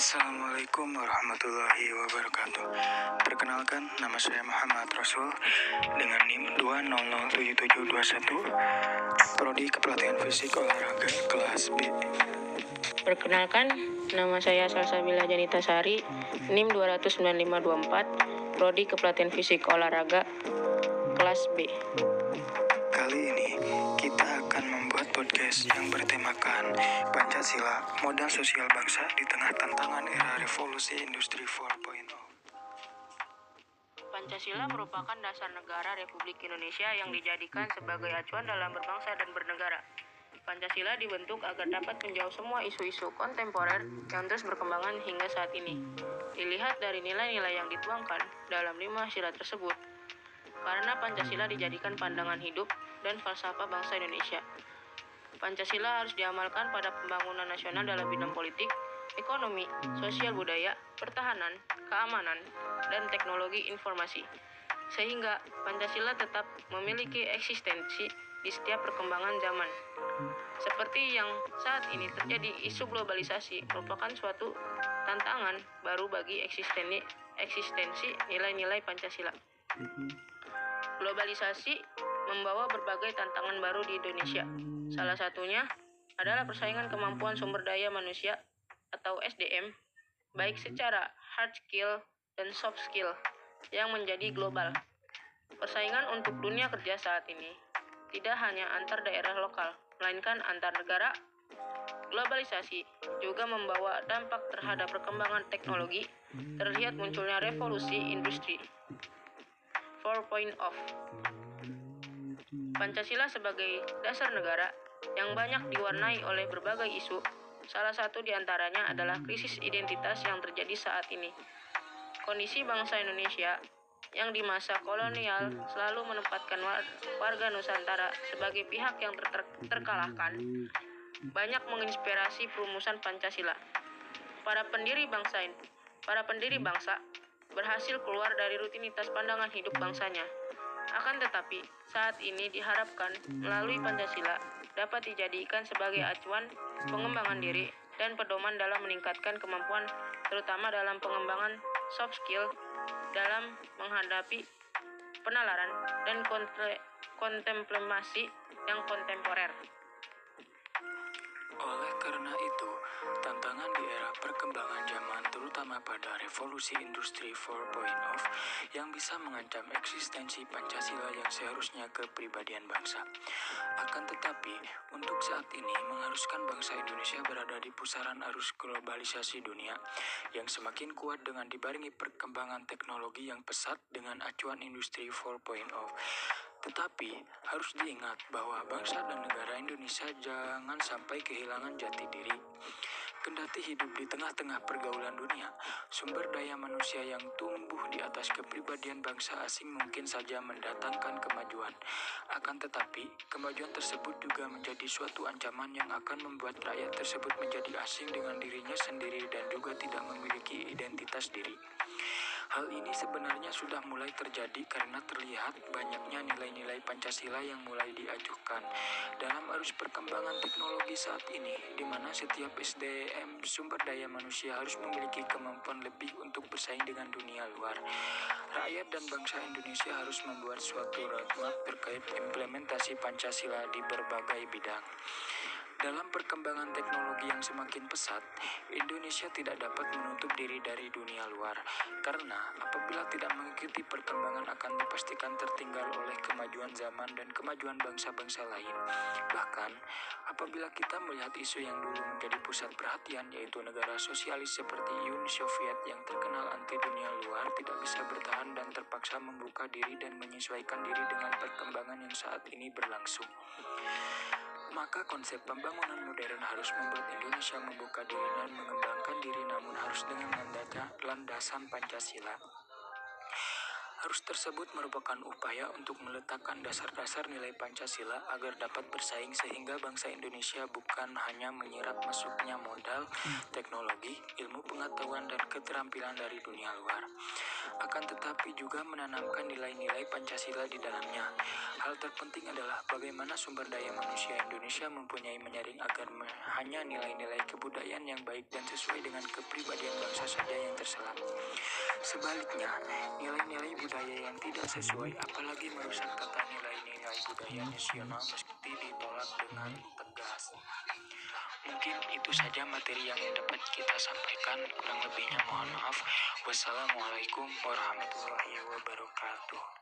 Assalamualaikum warahmatullahi wabarakatuh. Perkenalkan, nama saya Muhammad Rasul dengan NIM 2007721, Prodi Kepelatihan Fisik Olahraga kelas B. Perkenalkan, nama saya Salsabila Janita Sari, NIM 29524, Prodi Kepelatihan Fisik Olahraga kelas B. Kali ini kita akan membuat podcast yang bertemakan Pancasila, modal sosial bangsa di tengah tantangan era revolusi industri 4.0. Pancasila merupakan dasar negara Republik Indonesia yang dijadikan sebagai acuan dalam berbangsa dan bernegara. Pancasila dibentuk agar dapat menjawab semua isu-isu kontemporer yang terus berkembangan hingga saat ini. Dilihat dari nilai-nilai yang dituangkan dalam lima sila tersebut, karena Pancasila dijadikan pandangan hidup dan falsafah bangsa Indonesia. Pancasila harus diamalkan pada pembangunan nasional dalam bidang politik, ekonomi, sosial budaya, pertahanan, keamanan, dan teknologi informasi. Sehingga Pancasila tetap memiliki eksistensi di setiap perkembangan zaman. Seperti yang saat ini terjadi isu globalisasi merupakan suatu tantangan baru bagi eksistensi eksistensi nilai-nilai Pancasila. Globalisasi membawa berbagai tantangan baru di Indonesia. Salah satunya adalah persaingan kemampuan sumber daya manusia atau SDM, baik secara hard skill dan soft skill yang menjadi global. Persaingan untuk dunia kerja saat ini tidak hanya antar daerah lokal, melainkan antar negara. Globalisasi juga membawa dampak terhadap perkembangan teknologi, terlihat munculnya revolusi industri 4.0. Pancasila sebagai dasar negara yang banyak diwarnai oleh berbagai isu, salah satu di antaranya adalah krisis identitas yang terjadi saat ini. Kondisi bangsa Indonesia yang di masa kolonial selalu menempatkan warga Nusantara sebagai pihak yang ter ter terkalahkan, banyak menginspirasi perumusan Pancasila. Para pendiri bangsa para pendiri bangsa berhasil keluar dari rutinitas pandangan hidup bangsanya. Akan tetapi, saat ini diharapkan melalui Pancasila dapat dijadikan sebagai acuan pengembangan diri dan pedoman dalam meningkatkan kemampuan terutama dalam pengembangan soft skill dalam menghadapi penalaran dan kontemplasi yang kontemporer. Oleh karena itu, tantangan di era perkembangan zaman terutama pada revolusi industri 4.0 yang bisa mengancam eksistensi Pancasila yang seharusnya kepribadian bangsa. Akan tetapi, untuk saat ini mengharuskan bangsa Indonesia berada di pusaran arus globalisasi dunia yang semakin kuat dengan dibarengi perkembangan teknologi yang pesat dengan acuan industri 4.0. Tetapi harus diingat bahwa bangsa dan negara Indonesia jangan sampai kehilangan jati diri. Kendati hidup di tengah-tengah pergaulan dunia, sumber daya manusia yang tumbuh di atas kepribadian bangsa asing mungkin saja mendatangkan kemajuan. Akan tetapi, kemajuan tersebut juga menjadi suatu ancaman yang akan membuat rakyat tersebut menjadi asing dengan dirinya sendiri dan juga tidak memiliki identitas diri. Hal ini sebenarnya sudah mulai terjadi karena terlihat banyaknya nilai-nilai Pancasila yang mulai diajukan dalam arus perkembangan teknologi saat ini, di mana setiap SDM sumber daya manusia harus memiliki kemampuan lebih untuk bersaing dengan dunia luar. Rakyat dan bangsa Indonesia harus membuat suatu roadmap terkait implementasi Pancasila di berbagai bidang. Dalam perkembangan teknologi yang semakin pesat, Indonesia tidak dapat menutup diri dari dunia luar, karena apabila tidak mengikuti perkembangan akan dipastikan tertinggal oleh kemajuan zaman dan kemajuan bangsa-bangsa lain. Bahkan, apabila kita melihat isu yang dulu menjadi pusat perhatian, yaitu negara sosialis seperti Uni Soviet yang terkenal anti dunia luar, tidak bisa bertahan dan terpaksa membuka diri dan menyesuaikan diri dengan perkembangan yang saat ini berlangsung. Maka konsep pembangunan modern harus membuat Indonesia membuka diri dan mengembangkan diri namun harus dengan landasan Pancasila. Harus tersebut merupakan upaya untuk meletakkan dasar-dasar nilai Pancasila agar dapat bersaing sehingga bangsa Indonesia bukan hanya menyerap masuknya modal, teknologi, ilmu pengetahuan, dan keterampilan dari dunia luar. Akan tetapi juga menanamkan nilai-nilai Pancasila di dalamnya. Hal terpenting adalah bagaimana sumber daya manusia Indonesia mempunyai menyaring agar hanya nilai-nilai kebudayaan yang baik dan sesuai dengan kepribadian bangsa saja yang terserap. Sebaliknya, nilai-nilai budaya yang tidak sesuai apalagi merusak kata nilai-nilai budaya nasional mesti ditolak dengan tegas. Mungkin itu saja materi yang dapat kita sampaikan. Kurang lebihnya mohon maaf. Wassalamualaikum warahmatullahi wabarakatuh.